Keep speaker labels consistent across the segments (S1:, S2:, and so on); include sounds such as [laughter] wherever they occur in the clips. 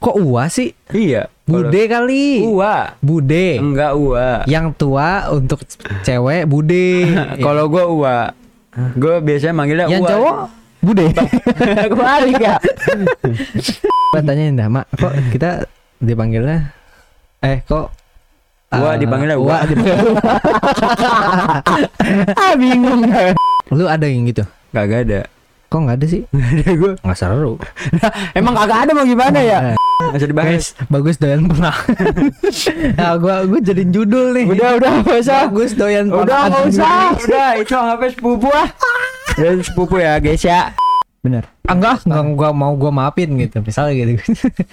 S1: Kok Ua sih?
S2: Iya.
S1: Bude kali.
S2: Ua.
S1: Bude.
S2: Enggak Ua.
S1: Yang tua untuk cewek Bude. [laughs]
S2: Kalau gua Ua. Gua biasanya manggilnya
S1: Yang
S2: Ua.
S1: cowok Bude. [laughs]
S2: Kebalik ya. [laughs]
S1: Gua tanyain dah, Mak, kok kita dipanggilnya eh kok
S2: Ua
S1: eh,
S2: dipanggilnya Ua.
S1: Ua dipanggil-
S2: ah bingung.
S1: Lu ada yang gitu?
S2: Kagak ada.
S1: Kok nggak ada sih?
S2: Ada gua.
S1: Nggak seru.
S2: Emang kagak ada mau gimana ya?
S1: Eh,
S2: Masih dibahas.
S1: Guys, bagus doyan pernah. [laughs] nah, gua gua jadiin judul nih.
S2: Udah udah enggak usah.
S1: Bagus doyan
S2: Udah
S1: ponakan
S2: enggak usah. Udah itu anggapnya sepupu ah. Ya sepupu ya guys ya.
S3: Bener.
S1: Ah, enggak, enggak gua mau gua maafin gitu. Misalnya gitu.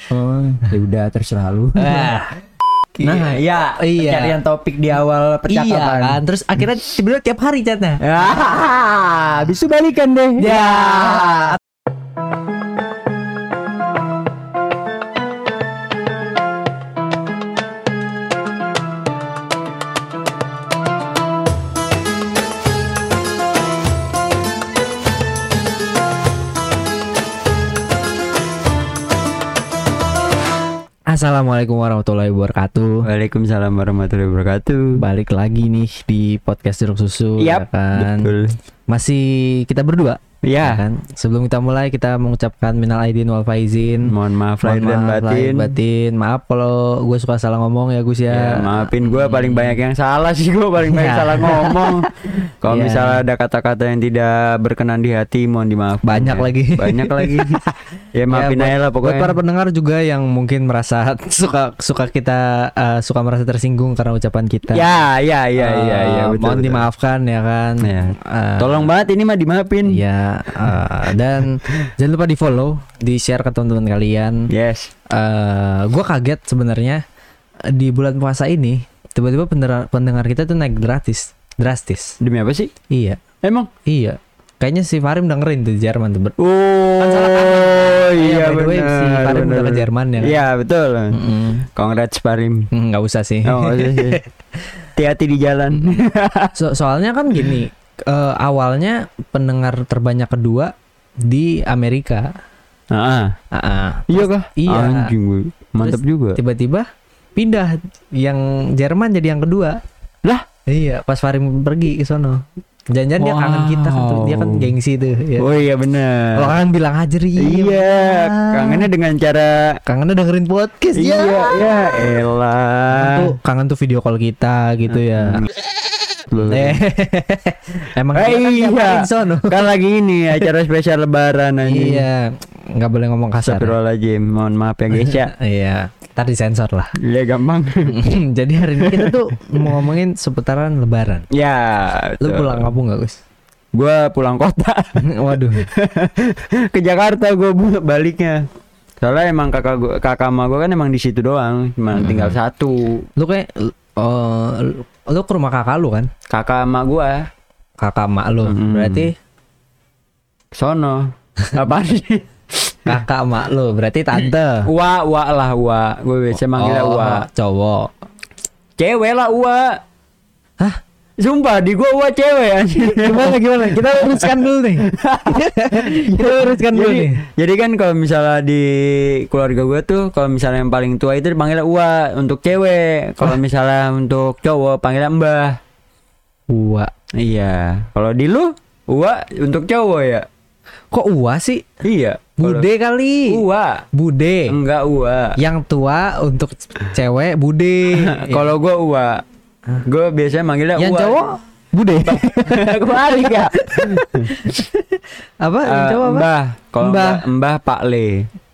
S3: Oh, ya udah terserah lu. [laughs]
S1: Ah,
S2: Nah, iya,
S1: Iya.
S2: pencarian topik di awal
S1: iya
S2: percakapan.
S1: kan. Terus akhirnya tiba-tiba tiap hari chatnya. [laughs]
S2: Ah, bisa balikan deh.
S1: Ya. Assalamualaikum warahmatullahi wabarakatuh.
S2: Waalaikumsalam warahmatullahi wabarakatuh.
S1: Balik lagi nih di podcast Jeruk Susu ya
S2: Yap,
S1: kan.
S2: betul.
S1: Masih kita berdua ya
S2: Ya,
S1: kan. Sebelum kita mulai kita mengucapkan minal aidin wal faizin.
S2: mohon maaf lahir dan batin.
S1: batin. Maaf kalau gue suka salah ngomong ya Gus
S2: Ya,
S1: ya.
S2: maafin gue paling banyak yang salah sih gue paling banyak
S1: Ya.
S2: salah ngomong. [laughs] Kalau
S1: Ya.
S2: misalnya ada kata-kata yang tidak berkenan di hati, mohon dimaafkan.
S1: Banyak
S2: ya.
S1: lagi.
S2: Banyak lagi. [laughs] ya maafin
S1: buat-
S2: aja lah
S1: Buat
S2: pokoknya.
S1: para pendengar juga yang mungkin merasa [laughs] suka suka kita eh, suka merasa tersinggung karena ucapan kita.
S2: Ya, ya, ya,
S1: Eh,
S2: ya, ya. betul,
S1: mohon
S2: betul.
S1: dimaafkan ya kan.
S2: Ya.
S1: Eh,
S2: Tolong banget ini mah dimaafin.
S1: Ya, eh, dan jangan lupa di follow, di share ke teman-teman kalian.
S2: Yes.
S1: eh gue kaget sebenarnya di bulan puasa ini tiba-tiba pendengar pendengar kita tuh naik gratis, drastis.
S2: Demi apa sih?
S1: Iya,
S2: Emang?
S1: iya. Kayaknya si Farim dengerin tuh di Jerman tuh.
S2: Oh,
S1: Kan salah
S2: iya
S1: way,
S2: benar.
S1: si Farim
S2: benar,
S1: udah ke. Jerman ya. kan?
S2: Iya, betul.
S1: Mm-mm.
S2: Congrats Parim.
S1: Hmm, nggak usah sih.
S2: Oh, usah sih. [laughs] Hati-hati di jalan.
S1: So- soalnya kan gini, eh, awalnya pendengar terbanyak kedua di Amerika.
S2: Ah,
S1: Ah, ah.
S2: iya kah?
S1: Iya.
S2: Anjing gue. Mantap
S1: Terus
S2: juga.
S1: Tiba-tiba pindah yang Jerman jadi yang kedua.
S2: Lah?
S1: Iya, pas Farim pergi ke sono. Jangan-jangan dia kangen kita kan tuh, dia kan
S2: Wow.
S1: gengsi tuh. Ya.
S2: Oh iya benar.
S1: Kalau kangen bilang aja Ri.
S2: Iya, kangennya dengan cara
S1: Kangennya dengerin podcast
S2: Iya,
S1: ya.
S2: ya elah.
S1: Tuh, kangen tuh video call kita gitu ya.
S2: Lu.
S1: Eh, [laughs] emang
S2: Eh,
S1: dia kan
S2: iya.
S1: sono. [laughs]
S2: Kan lagi ini acara spesial lebaran anjing.
S1: Iya, nggak boleh ngomong kasar.
S2: Astagfirullahaladzim, mohon maaf ya guys ya. [laughs]
S1: Iya, ntar disensor lah.
S2: Iya gampang.
S1: Jadi hari ini kita tuh mau ngomongin seputaran Lebaran.
S2: ya.
S1: Lu pulang kampung gak Gus?
S2: Gua pulang kota
S1: Waduh.
S2: ke Jakarta gua bu- baliknya. Soalnya emang kakak gua, kakak sama gua kan emang di situ doang, cuma
S1: Hmm.
S2: tinggal satu.
S1: Lu kayak oh, lu- ke rumah kakak lu kan?
S2: Kakak sama gua
S1: Kakak mak lu.
S2: Mm-mm.
S1: Berarti
S2: sono. Apa sih?
S1: kakak mak lu, berarti tante.
S2: Ua, ua lah ua. Gue biasa manggilnya
S1: Oh,
S2: ua.
S1: cowok.
S2: Cewek lah ua.
S1: Hah?
S2: Sumpah di gua ua cewek anjing.
S1: Gimana gimana? Kita uruskan dulu nih. [laughs] Kita uruskan dulu
S2: jadi,
S1: nih.
S2: jadi kan kalau misalnya di keluarga gua tuh kalau misalnya yang paling tua itu dipanggilnya ua untuk cewek. Kalau misalnya untuk cowok panggilnya mbah.
S1: Ua.
S2: Iya. Kalau di lu ua untuk cowok ya?
S1: Kok ua sih?
S2: Iya.
S1: Bude kali.
S2: Ua.
S1: Bude.
S2: Enggak ua.
S1: Yang tua untuk cewek bude. [laughs]
S2: Kalau gua ua. Gua biasanya manggilnya
S1: yang
S2: ua.
S1: cowok bude.
S2: Kebalik [laughs] ya.
S1: apa? Yang
S2: Eh,
S1: cowok apa?
S2: Mbah. Kalau
S1: Mbah.
S2: mbah. mbah Pak Le.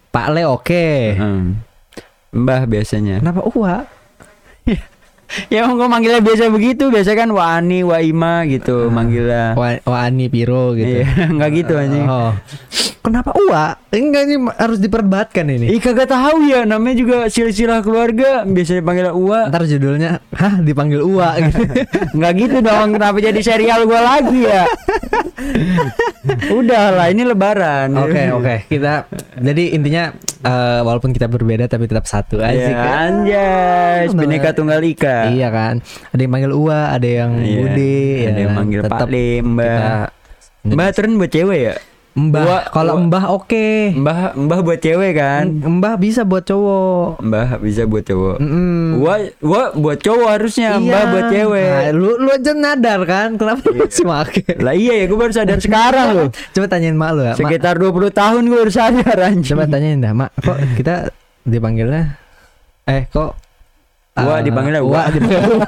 S1: Pak Le oke.
S2: Hmm. Mbah biasanya.
S1: Kenapa ua? [laughs]
S2: Ya emang gua manggilnya biasa begitu, biasa kan Wani, Waima gitu manggilnya.
S1: Wa, Wani Piro gitu.
S2: Iya, [laughs] enggak gitu anjing.
S1: Oh. Kenapa ua? Enggak ini harus diperdebatkan ini.
S2: Ih kagak tahu ya, namanya juga silsilah keluarga, biasanya panggil Ua.
S1: Ntar judulnya, hah dipanggil ua gitu. [laughs]
S2: Enggak gitu dong, kenapa jadi serial gua lagi ya? Udah lah, ini lebaran.
S1: Oke oke kita jadi intinya eh, walaupun kita berbeda tapi tetap satu aja
S2: Ya,
S1: kan.
S2: anjay, bineka tunggal ika.
S1: Iya kan. Ada yang manggil ua, ada yang
S2: Iya,
S1: bude,
S2: ada
S1: ya
S2: yang
S1: kan?
S2: manggil Pak
S1: Tetap
S2: Le, Mbak.
S1: kita-
S2: Mbak turun buat cewek ya?
S1: Mbah. Kalau mbah oke.
S2: Mbah mbah buat cewek kan.
S1: Mbah bisa buat cowok.
S2: Mbah bisa buat cowok.
S1: Mm.
S2: Gua gua buat cowok harusnya, mbah buat cewek.
S1: Nah, lu lu aja nadar kan? Kenapa lu masih make?
S2: Lah iya ya, gua baru sadar [laughs] sekarang loh.
S1: Coba tanyain mak lu ya.
S2: Sekitar 20 tahun gua baru sadar anjing.
S1: coba tanyain dah, Mak. Kok kita dipanggilnya eh kok
S2: Gua
S1: eh,
S2: dipanggilnya
S1: Ua
S2: Ua.
S1: dipanggil- [laughs]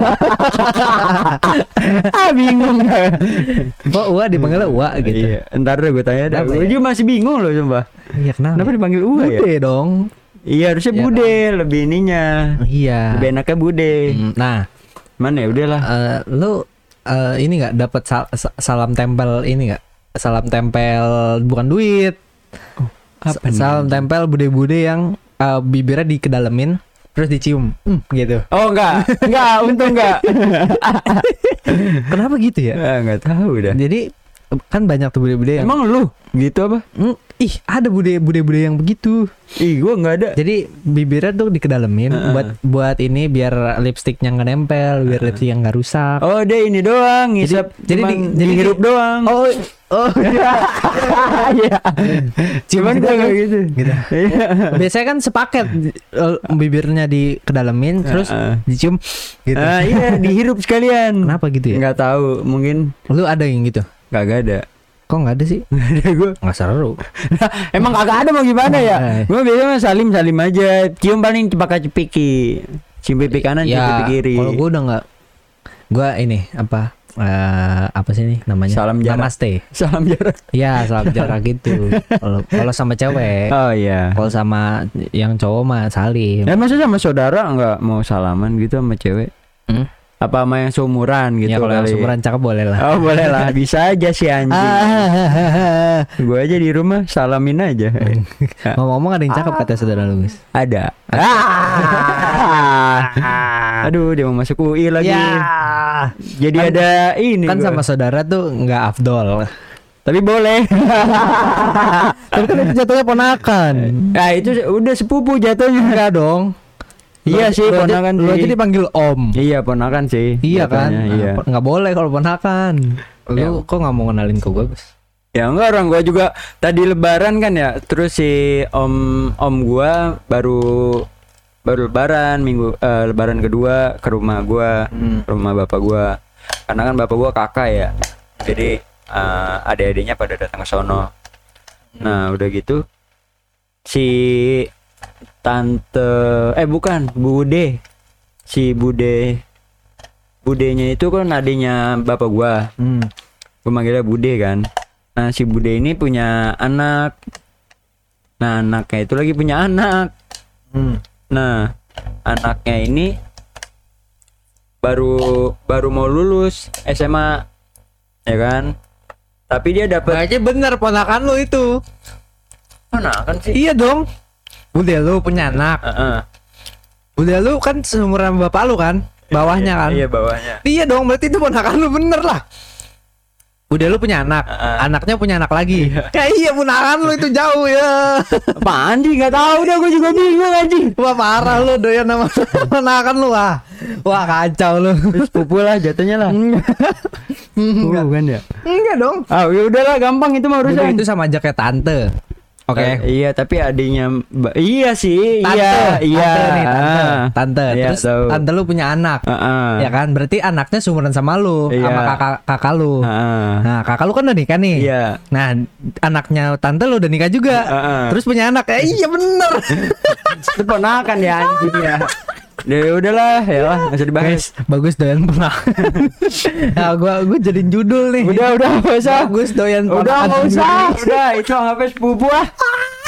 S2: ah bingung
S1: kok Ua dipanggilnya Ua gitu.
S2: Iya, ntar deh gue tanya dah. Gue
S1: ya?
S2: juga masih bingung loh sumpah.
S1: Iya, kenapa?
S2: Kenapa dipanggil Ua ya?
S1: Bude dong.
S2: Iya harusnya
S1: Iya
S2: Bude lebih ininya.
S1: Iya.
S2: Lebih enaknya Bude.
S1: Mm, Nah,
S2: Mana ya udahlah.
S1: eh, lu eh, ini nggak dapat sal- sa- salam tempel ini nggak? Salam tempel bukan duit.
S2: Apa
S1: Sa-
S2: nih?
S1: salam tempel bude-bude yang eh, bibirnya dikedalemin terus dicium. Hmm, gitu.
S2: Oh enggak, enggak, untung enggak. [laughs]
S1: Kenapa gitu ya?
S2: Enggak tahu dah.
S1: Jadi kan banyak tuh bude-bude yang
S2: Emang lu gitu apa?
S1: Hmm, ih ada bude bude-bude yang begitu.
S2: Ih, gua enggak ada.
S1: Jadi bibirnya tuh dikedalemin
S2: Heeh.
S1: buat buat ini biar lipstiknya nggak nempel, biar lipstiknya nggak rusak.
S2: Oh, dia ini doang, ngisap.
S1: jadi
S2: cuman
S1: di- jadi
S2: dihirup
S1: di-
S2: doang.
S1: Oh, oh, [laughs]
S2: Iya. Cuman
S1: gitu
S2: gua
S1: kan?
S2: gitu.
S1: Gitu.
S2: Iya.
S1: Biasanya kan sepaket eh, bibirnya dikedalemin terus
S2: Heeh.
S1: dicium gitu.
S2: Ah, iya, dihirup sekalian.
S1: Kenapa gitu ya?
S2: Enggak tahu, mungkin
S1: Lu ada yang gitu?
S2: Kagak ada.
S1: Kok nggak ada sih? [laughs]
S2: Enggak ada gua.
S1: Nggak seru. [laughs]
S2: Emang kagak ada mau gimana ya?
S1: Eh.
S2: Gua biasanya salim salim aja. Cium paling pakai cepiki. Cium pipi kanan, cium pipi kiri.
S1: Ya, Kalau gue udah nggak, gue ini apa? eh, apa sih ini namanya?
S2: Salam jarak.
S1: Namaste.
S2: Salam jarak.
S1: Ya salam jarak gitu. Kalau kalau sama cewek,
S2: Oh iya.
S1: kalau sama yang cowok mah salim.
S2: Ya masa sama saudara nggak mau salaman gitu sama cewek?
S1: Hmm?
S2: Apa sama yang seumuran gitu
S1: ya kalau yang
S2: kali?
S1: seumuran cakep boleh lah.
S2: Oh boleh lah, bisa aja sih anjing.
S1: Ah,
S2: Gue aja di rumah salamin aja. [laughs]
S1: Ngomong-ngomong ada yang cakep kata saudara lu guys.
S2: Ada. Ah. Aduh, dia mau masuk UI lagi.
S1: Ya.
S2: Jadi
S1: Kan-
S2: ada ini.
S1: Kan
S2: gua.
S1: sama saudara tuh nggak afdol.
S2: Tapi boleh. [laughs]
S1: Tapi kan itu jatuhnya ponakan.
S2: nah itu udah sepupu jatuhnya.
S1: Enggak dong.
S2: Iya sih, ponakan
S1: Lu
S2: sih.
S1: aja dipanggil om.
S2: Iya ponakan sih.
S1: Iya kan?
S2: Iya.
S1: Nah, Nggak boleh kalau ponakan. Lu
S2: Ya.
S1: kok nggak mau kenalin ke gue, Gus?
S2: Ya enggak orang gua juga tadi lebaran kan ya. Terus si om om gua baru baru lebaran minggu eh, lebaran kedua ke rumah gua,
S1: Hmm.
S2: rumah bapak gua. Karena kan bapak gua kakak ya. Jadi eh, adik-adiknya pada datang ke sono. Nah, udah gitu si tante eh bukan Bude. Si Bude Budenya itu kan adiknya bapak gua
S1: Hmm.
S2: gue manggilnya Bude kan nah si Bude ini punya anak nah anaknya itu lagi punya anak
S1: Hmm.
S2: nah anaknya ini baru baru mau lulus SMA ya kan tapi dia dapat
S1: Berarti bener ponakan lu itu.
S2: mana kan sih
S1: Iya dong. Udah lu punya anak.
S2: Heeh.
S1: Udah lu kan seumuran bapak lu kan? Bawahnya kan?
S2: iya bawahnya
S1: Iya dong, berarti itu ponakan lu bener lah. Udah lu punya anak,
S2: Heeh.
S1: anaknya punya anak lagi. Ya [laughs] iya ponakan lu itu jauh ya.
S2: apaan sih nggak tahu dah gue juga bingung anjing
S1: Wah parah lu doyan sama [laughs] ponakan lu ah. Wah kacau lu.
S2: sepupu lah jatuhnya lah
S1: Enggak.
S2: Uh, kan ya
S1: Enggak dong.
S2: ah ya udahlah gampang itu mah urusan
S1: itu sama aja kayak tante. Oke.
S2: Eh, iya, tapi adiknya iya sih,
S1: Tante,
S2: iya, iya.
S1: tante nih, tante.
S2: Ah.
S1: Tante.
S2: Iya,
S1: Terus
S2: tahu.
S1: tante lu punya anak.
S2: Heeh.
S1: Ya kan? Berarti anaknya seumuran sama lu,
S2: Iya.
S1: sama kakak kakak lu.
S2: Heeh.
S1: Nah, kakak lu kan udah nikah nih.
S2: Iya.
S1: Nah, anaknya tante lu udah nikah juga.
S2: Heeh.
S1: Terus punya anak. Eh, iya bener. [laughs]
S2: Itu ponakan ya anjing ya. Ya udahlah, ya lah, nggak usah dibahas.
S1: Guys, bagus doyan pernah. [laughs] nah, gua gua jadiin judul nih.
S2: Udah, udah, nggak usah.
S1: Bagus doyan
S2: Udah,
S1: ponakan
S2: nggak usah. Udah, itu anggapnya sepupu ah.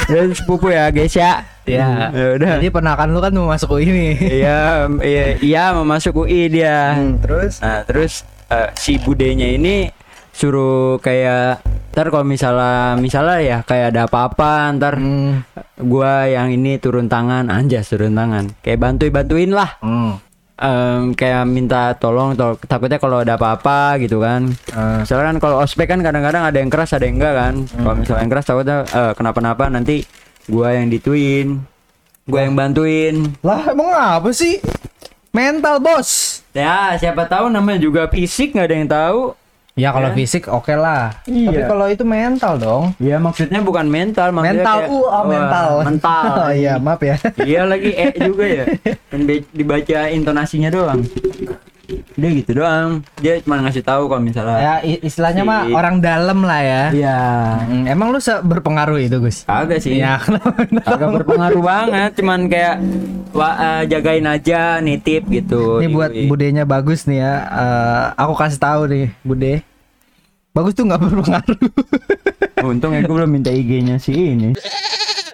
S2: Ya, sepupu ya, guys ya.
S1: Ya.
S2: Ya udah.
S1: Jadi ponakan lu kan mau masuk UI nih.
S2: Iya, iya, iya mau masuk UI dia.
S1: Hmm, terus
S2: Nah, terus eh, si budenya ini suruh kayak ntar kalau misalnya misalnya ya kayak ada apa-apa ntar
S1: hmm.
S2: gua yang ini turun tangan anjas turun tangan kayak bantuin bantuin lah
S1: Hmm.
S2: Em, kayak minta tolong tol- takutnya kalau ada apa-apa gitu kan
S1: Eh,
S2: misalnya kan kalau ospek kan kadang-kadang ada yang keras ada yang enggak kan kalau misalnya yang keras takutnya eh, kenapa-napa nanti gua yang dituin gua yang bantuin
S1: Lah emang apa sih? Mental bos.
S2: ya siapa tahu namanya juga fisik nggak ada yang tahu
S1: Ya kalau
S4: Ya.
S1: fisik oke lah.
S2: Iya.
S1: Tapi kalau itu mental dong.
S2: Ya maksud
S4: maksudnya bukan mental maksudnya
S1: Mental,
S4: kayak,
S1: uh, oh,
S4: wah,
S1: mental.
S4: mental [laughs]
S1: Oh iya, maaf ya.
S4: iya lagi e juga ya dibaca intonasinya doang dia gitu doang dia cuma ngasih tahu kalau misalnya
S1: ya istilahnya
S4: Si-
S1: mah orang dalam lah ya.
S2: Iya.
S1: Hmm, emang lu se- berpengaruh itu, Gus?
S4: Kagak sih
S1: Ya, [laughs] kenapa?
S4: Kagak berpengaruh banget cuman kayak wah eh, jagain aja nitip gitu
S1: Ini buat
S4: Yoi.
S1: budenya bagus nih ya. Eh, aku kasih tahu nih, bude. Bagus tuh nggak [laughs] berpengaruh.
S2: Untung ya gue belum minta IG-nya si ini. [laughs]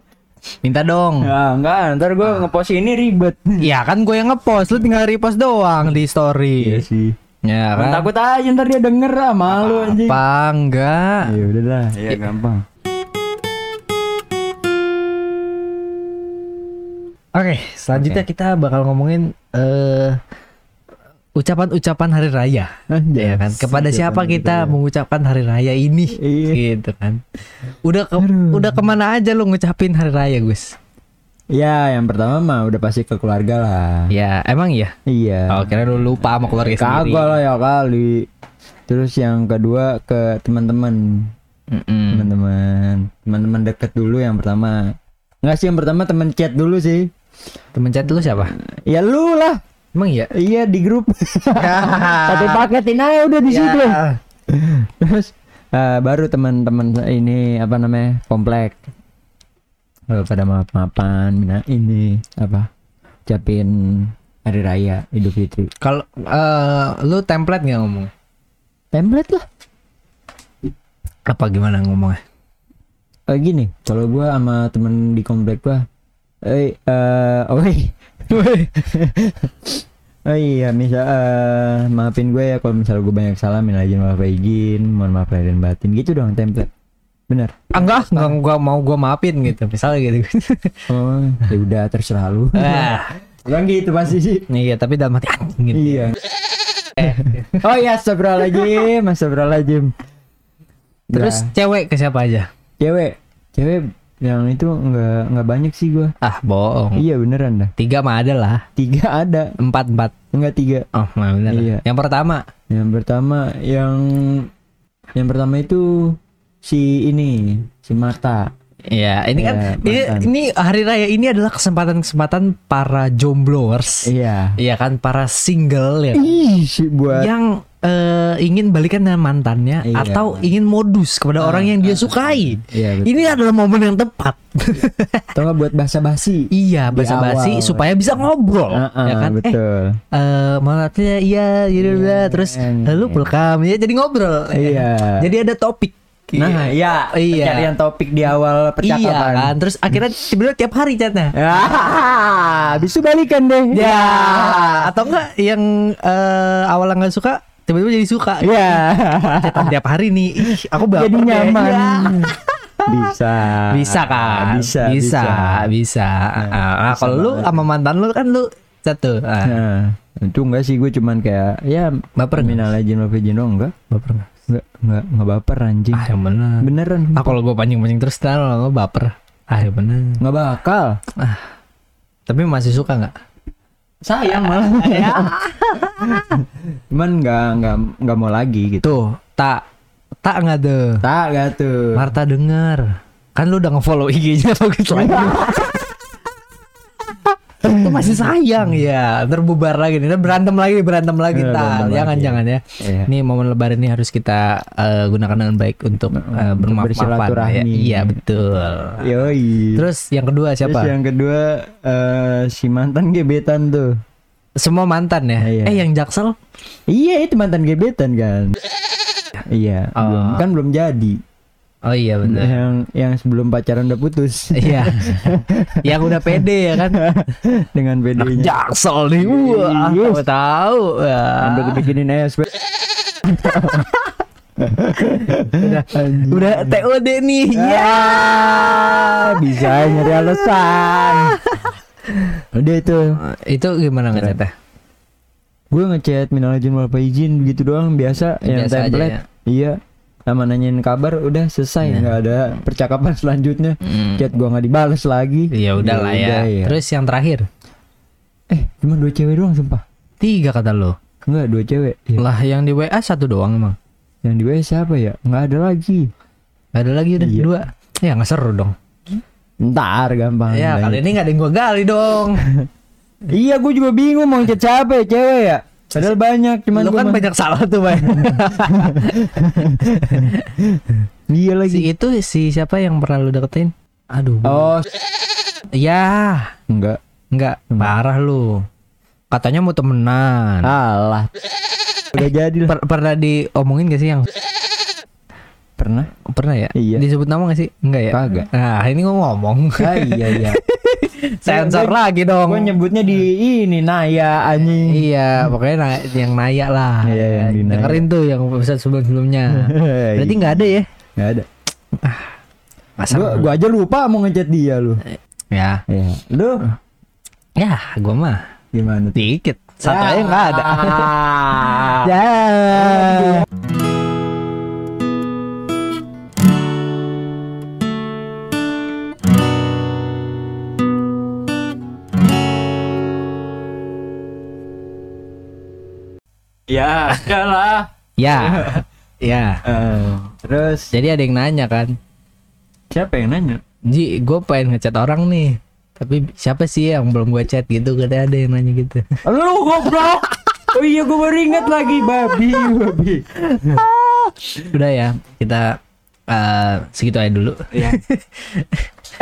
S1: Minta dong.
S4: ya enggak ntar gue ngepost ini ribet
S1: Ya kan gue yang ngepost, lu tinggal repost doang di story.
S2: Iya sih.
S1: Ya
S4: Kan takut aja ntar dia denger ah malu anjing
S1: Apa enggak?
S2: Ya udahlah.
S4: iya gampang
S1: Oke, selanjutnya kita bakal ngomongin eh ucapan-ucapan hari raya. Ya kan? Kepada siapa kita mengucapkan hari raya ini?
S2: Iya.
S1: Gitu kan. Udah ke, udah ke mana aja lu ngucapin hari raya, Gus?
S2: Ya, yang pertama mah udah pasti ke keluarga lah.
S1: Ya, emang iya.
S2: Iya.
S1: Oh, kira lu lupa sama keluarga sendiri.
S2: Kagak lah ya kali. Terus yang kedua ke teman-teman. Teman-teman. Teman-teman deket dulu yang pertama. Enggak sih yang pertama teman chat dulu sih.
S1: Temen chat lu siapa?
S2: Ya lu lah.
S1: Emang iya?
S2: Iya di grup. [laughs] Satu paketin aja udah di situ.
S1: Ya.
S2: Terus eh, baru teman-teman ini apa namanya komplek Eh, pada maaf-maafan nah ini apa ucapin hari raya Idul Fitri
S1: Kalau eh, lu template nggak ngomong?
S2: template lah
S1: Apa gimana ngomongnya?
S2: Eh, gini kalau gua sama temen di komplek gua eh eh oi [laughs] Oh iya, misal eh, maafin gue ya kalau misal gue banyak salah, minal izin wal izin, mohon maaf lahir dan batin gitu dong template. Bener.
S1: Ah, enggak, enggak gua mau gua maafin gitu. Misalnya gitu. [laughs]
S2: Oh, ya udah terserah lu.
S1: ah,
S2: gitu pasti sih.
S1: iya, tapi dalam hati anjing gitu.
S2: Iya. oh iya, astagfirullahaladzim, astagfirullahaladzim.
S1: Terus
S2: Nah,
S1: cewek ke siapa aja?
S2: cewek, cewek yang itu nggak nggak banyak sih gua.
S1: Ah, bohong.
S2: Iya beneran dah.
S1: Tiga mah ada lah.
S2: Tiga ada,
S1: Empat empat.
S2: enggak tiga.
S1: Oh, nah bener.
S2: Iya.
S1: Yang pertama,
S2: Yang pertama yang yang pertama itu si ini, si Marta.
S1: Ya ini kan
S2: Iya,
S1: ini, ini hari raya ini adalah kesempatan-kesempatan para jombloers.
S2: Iya.
S1: Iya kan para single ya.
S2: Ih, si buat
S1: yang eh, ingin balikan dengan mantannya
S2: Iya.
S1: atau ingin modus kepada orang yang dia sukai.
S2: Iya, betul.
S1: Ini adalah momen yang tepat.
S2: atau buat basa-basi.
S1: iya, basa-basi supaya bisa ngobrol,
S2: Heeh,
S1: ya kan? Eh,
S2: betul.
S1: eh malatnya iya, gitu
S2: Iya,
S1: terus
S2: iya.
S1: lalu welcome ya jadi ngobrol.
S2: Iya.
S1: Jadi ada topik.
S2: Nah, iya,
S1: Iya.
S2: pencarian topik di awal
S1: Iya
S2: percakapan.
S1: kan, terus akhirnya tiba-tiba tiap hari chatnya.
S2: Ah, [laughs] habis itu balikan deh.
S1: Ya, atau enggak yang eh, awalnya nggak suka tiba-tiba jadi suka.
S2: Iya.
S1: Chatan tiap hari nih. Ih, aku baper
S2: Jadi nyaman.
S1: Ya.
S2: Bisa.
S1: Bisa kan?
S2: Bisa,
S1: bisa,
S2: bisa.
S1: bisa.
S2: Nah,
S1: Nah,
S2: bisa
S1: kalau lu sama mantan lu kan lu satu. Ah,
S2: Nah, itu enggak sih gue cuman kayak ya
S1: Baper
S2: minal izin wal izin dong enggak.
S1: baper nggak?
S2: Enggak, enggak, enggak baper anjing.
S1: Ah, yang bener.
S2: Beneran.
S1: Ah, kalau gua pancing-pancing terus ntar lo baper. Ah, yang bener.
S2: Enggak bakal.
S1: Tapi masih suka nggak?
S2: Sayang malah. [laughs] Cuman enggak enggak enggak mau lagi gitu.
S1: Tuh, tak tak nggak tuh.
S2: Tak gak tuh.
S1: Marta denger. Kan lu udah nge-follow IG-nya bagus [laughs] lagi. Itu masih sayang ya. Ntar bubar lagi nih. Berantem lagi, berantem lagi.
S2: Iya, berantem
S1: Jangan,
S2: lagi.
S1: jangan ya.
S2: Iya.
S1: Ini momen lebaran ini harus kita eh, gunakan dengan baik untuk uh,
S2: bersilaturahmi.
S1: Ya. Iya, betul.
S2: Yoi.
S1: Terus yang kedua siapa?
S2: Terus yang kedua eh, si mantan gebetan tuh.
S1: Semua mantan ya.
S2: Iya.
S1: Eh yang Jaksel?
S2: Iya itu mantan gebetan kan. iya.
S1: Oh.
S2: belum- kan belum jadi.
S1: Oh iya benar.
S2: Yang yang sebelum pacaran udah putus
S1: Iya. [laughs] yang udah pede ya kan.
S2: dengan bedanya.
S1: Jaksel nih. Wah,
S2: Iya.
S1: tahu tahu. Wah.
S2: Sampai dibikinin es.
S1: udah udah TOD nih. Ya.
S2: Ya, bisa nyari alasan. Udah itu.
S1: Itu gimana ngecatnya?
S2: Gue ngechat minal izin wal izin begitu doang biasa yang
S1: Biasa aja
S2: template.
S1: ya.
S2: Iya. Sama nanyain kabar udah selesai
S1: Iya.
S2: nggak ada percakapan selanjutnya.
S1: Hmm.
S2: Chat gua nggak dibales lagi.
S1: Ya udah lah ya.
S2: udah, iya.
S1: Terus yang terakhir
S2: eh cuma dua cewek doang sumpah.
S1: tiga kata lo.
S2: Enggak dua cewek. Iya.
S1: Lah yang di WA satu doang emang.
S2: Yang di WC siapa ya? Nggak ada lagi.
S1: Gak ada lagi udah
S2: Iya.
S1: dua. Ya nggak seru dong.
S2: Ntar gampang.
S1: ya kali ini nggak ada yang gua gali dong. [laughs]
S2: Iya, gue juga bingung mau ngechat siapa ya, cewek ya. Padahal banyak, cuman
S1: Lu kan banyak salah tuh, Bang. [laughs]
S2: Iya
S1: si
S2: lagi.
S1: itu si siapa yang pernah lu deketin? Aduh.
S2: Oh,
S1: Ya,
S2: enggak.
S1: enggak parah lu. Katanya mau temenan.
S2: Alah. Udah jadi lah.
S1: Per- pernah diomongin gak sih yang
S2: Pernah?
S1: pernah ya?
S2: Iya.
S1: Disebut nama gak sih? Enggak ya?
S2: Kagak.
S1: Nah, ini ngomong.
S2: Ah, iya iya. [laughs]
S1: Sensor
S2: Gua-
S1: lagi dong.
S2: Gue nyebutnya di ini Naya anjing.
S1: Iya, pokoknya na- yang Naya lah.
S2: Iya, yang di Naya.
S1: Dengerin tuh yang episode sebelum-sebelumnya. [laughs] Berarti nggak ada ya?
S2: Nggak ada.
S1: Masa?
S2: Gua, gua aja lupa mau ngechat dia lu.
S1: Ya,
S2: Iya. Lu
S1: ya, gua mah
S2: gimana?
S1: dikit. Satu aja nggak ada.
S2: Ah. [laughs]
S1: ya.
S5: Ya, lah. [laughs]
S1: Ya. Ya.
S2: Eh, terus
S1: Jadi ada yang nanya kan,
S2: siapa yang nanya?
S1: Ji, gue pengen ngechat orang nih. Tapi siapa sih yang belum gue chat gitu? Kadang ada yang nanya gitu. [laughs]
S2: Lu goblok. [laughs] Oh iya gua baru ingat lagi babi babi.
S1: Udah ya, kita eh, segitu aja dulu.
S2: Iya.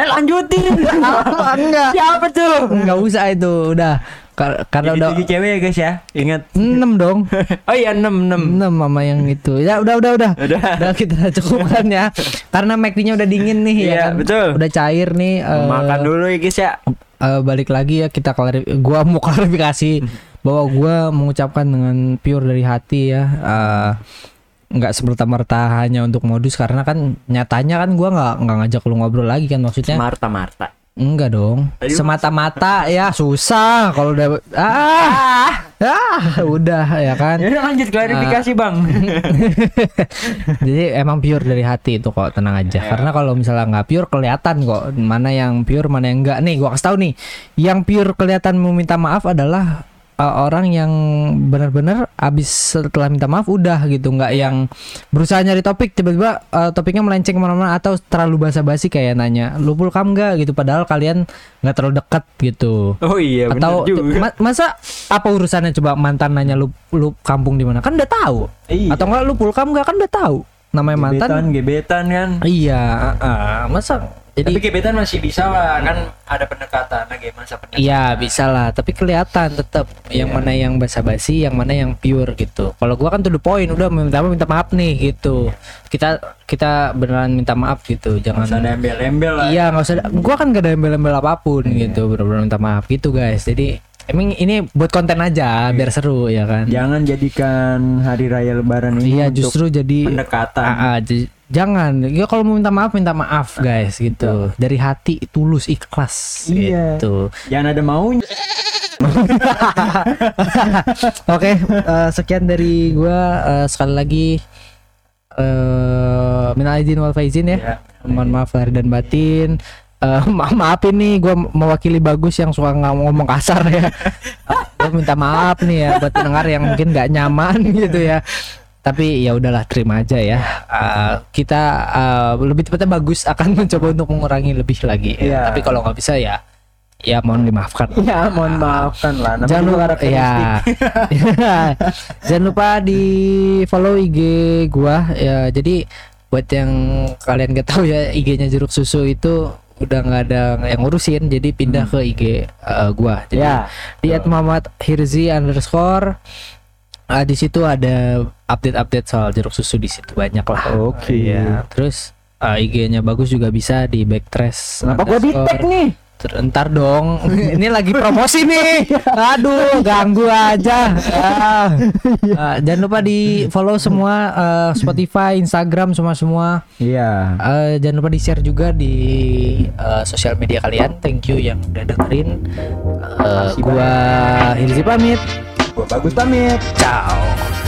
S2: eh lanjutin.
S1: Enggak.
S2: Siapa tuh?
S1: Enggak usah itu, udah. Kar- karena udah
S2: Tiga cewek ya guys ya. Ingat.
S1: 6 dong. [laughs]
S2: Oh iya 6 6.
S1: 6 mama yang itu. Ya udah udah udah.
S2: Udah.
S1: Udah kita [laughs] cukupkan ya. Karena McD-nya udah dingin nih ya
S2: Iya,
S1: kan?
S2: betul.
S1: Udah cair nih. eh,
S2: Makan dulu ya guys ya.
S1: eh, balik lagi ya kita klarifikasi gua mau [laughs] klarifikasi bahwa gua mengucapkan dengan pure dari hati ya eh, nggak semerta-merta hanya untuk modus karena kan nyatanya kan gua nggak nggak ngajak lu ngobrol lagi kan maksudnya
S2: Marta Marta.
S1: Enggak dong. Semata-mata ya. Susah kalau udah ah! Ah! Udah ya kan?
S2: Ya lanjut klarifikasi bang. [laughs]
S1: Jadi emang pure dari hati itu kok tenang aja. Karena kalau misalnya nggak pure kelihatan kok mana yang pure mana yang enggak. Nih gua kasih tahu nih, yang pure kelihatan meminta maaf adalah uh, orang yang benar-benar abis setelah minta maaf udah gitu, nggak yang berusaha nyari topik tiba-tiba uh, topiknya melenceng ke mana-mana atau terlalu basa-basi kayak nanya lu pulkam nggak gitu. Padahal kalian nggak terlalu dekat gitu.
S2: Oh iya
S1: atau
S2: juga.
S1: ma- masa apa urusannya coba mantan nanya lu lu kampung di mana kan udah tahu
S2: Iya.
S1: atau enggak lu pulkam enggak kan udah tahu namanya mantan
S2: gebetan gebetan kan.
S1: iya ah, masa
S2: Tapi
S1: jadi
S2: gebetan masih bisa lah kan ada pendekatan lagi masa pendekatan.
S1: iya bisa lah tapi kelihatan tetap yang
S2: Iya.
S1: mana yang basa-basi yang mana yang pure gitu kalau gua kan to the point udah minta maaf minta maaf nih gitu kita kita beneran minta maaf gitu jangan
S2: usah ada embel-embel lah.
S1: iya nggak usah gua kan gak ada embel-embel apa pun
S2: Iya.
S1: gitu bener-bener minta maaf gitu guys jadi emang ini buat konten aja
S2: Iya.
S1: biar seru ya kan
S2: Jangan jadikan hari raya lebaran ini
S1: iya
S2: untuk
S1: justru jadi
S2: pendekatan.
S1: Ah, ah, j- jangan. Ya kalau mau minta maaf minta maaf guys gitu. Dari hati tulus ikhlas
S2: Iya.
S1: gitu.
S2: Jangan ada maunya. [laughs]
S1: Oke, eh, sekian dari gua Eh, sekali lagi eh minal aidin wal faizin ya.
S2: Ya.
S1: Mohon maaf lahir dan batin. Eh [laughs] ma maafin nih gua mewakili bagus yang suka nggak ngomong kasar ya. [laughs] Gua minta maaf nih ya buat pendengar yang mungkin nggak nyaman gitu ya. Tapi ya udahlah terima aja ya. Eh, kita eh, lebih tepatnya bagus akan [laughs] mencoba untuk mengurangi lebih lagi.
S2: Iya.
S1: Tapi kalau nggak bisa ya ya mohon dimaafkan.
S2: Ya mohon maafkan lah. Namanya
S1: Jangan lupa ya. [laughs] Jangan lupa di follow IG gua ya. Jadi buat yang kalian gak tahu ya IG-nya jeruk susu itu udah nggak ada yang ngurusin jadi pindah ke IG eh, gua. Jadi
S2: Ya.
S1: di @muhammadhirzi underscore Ah, di situ ada update-update soal jeruk susu di situ banyak lah.
S2: Oke.
S1: Ya, terus ah, IG-nya bagus juga bisa di backtrace.
S2: Kenapa gua di tag nih?
S1: Ter- Ntar dong, [laughs] ini lagi promosi nih. [laughs] Aduh, ganggu aja. Ah. Ah, jangan lupa di follow semua eh, Spotify, Instagram semua semua.
S2: Iya.
S1: Eh, jangan lupa di share juga di eh, sosial media kalian. Thank you yang udah dengerin.
S2: Makasih
S1: gua Hirzi pamit.
S2: Gua bagus pamit.
S1: Ciao.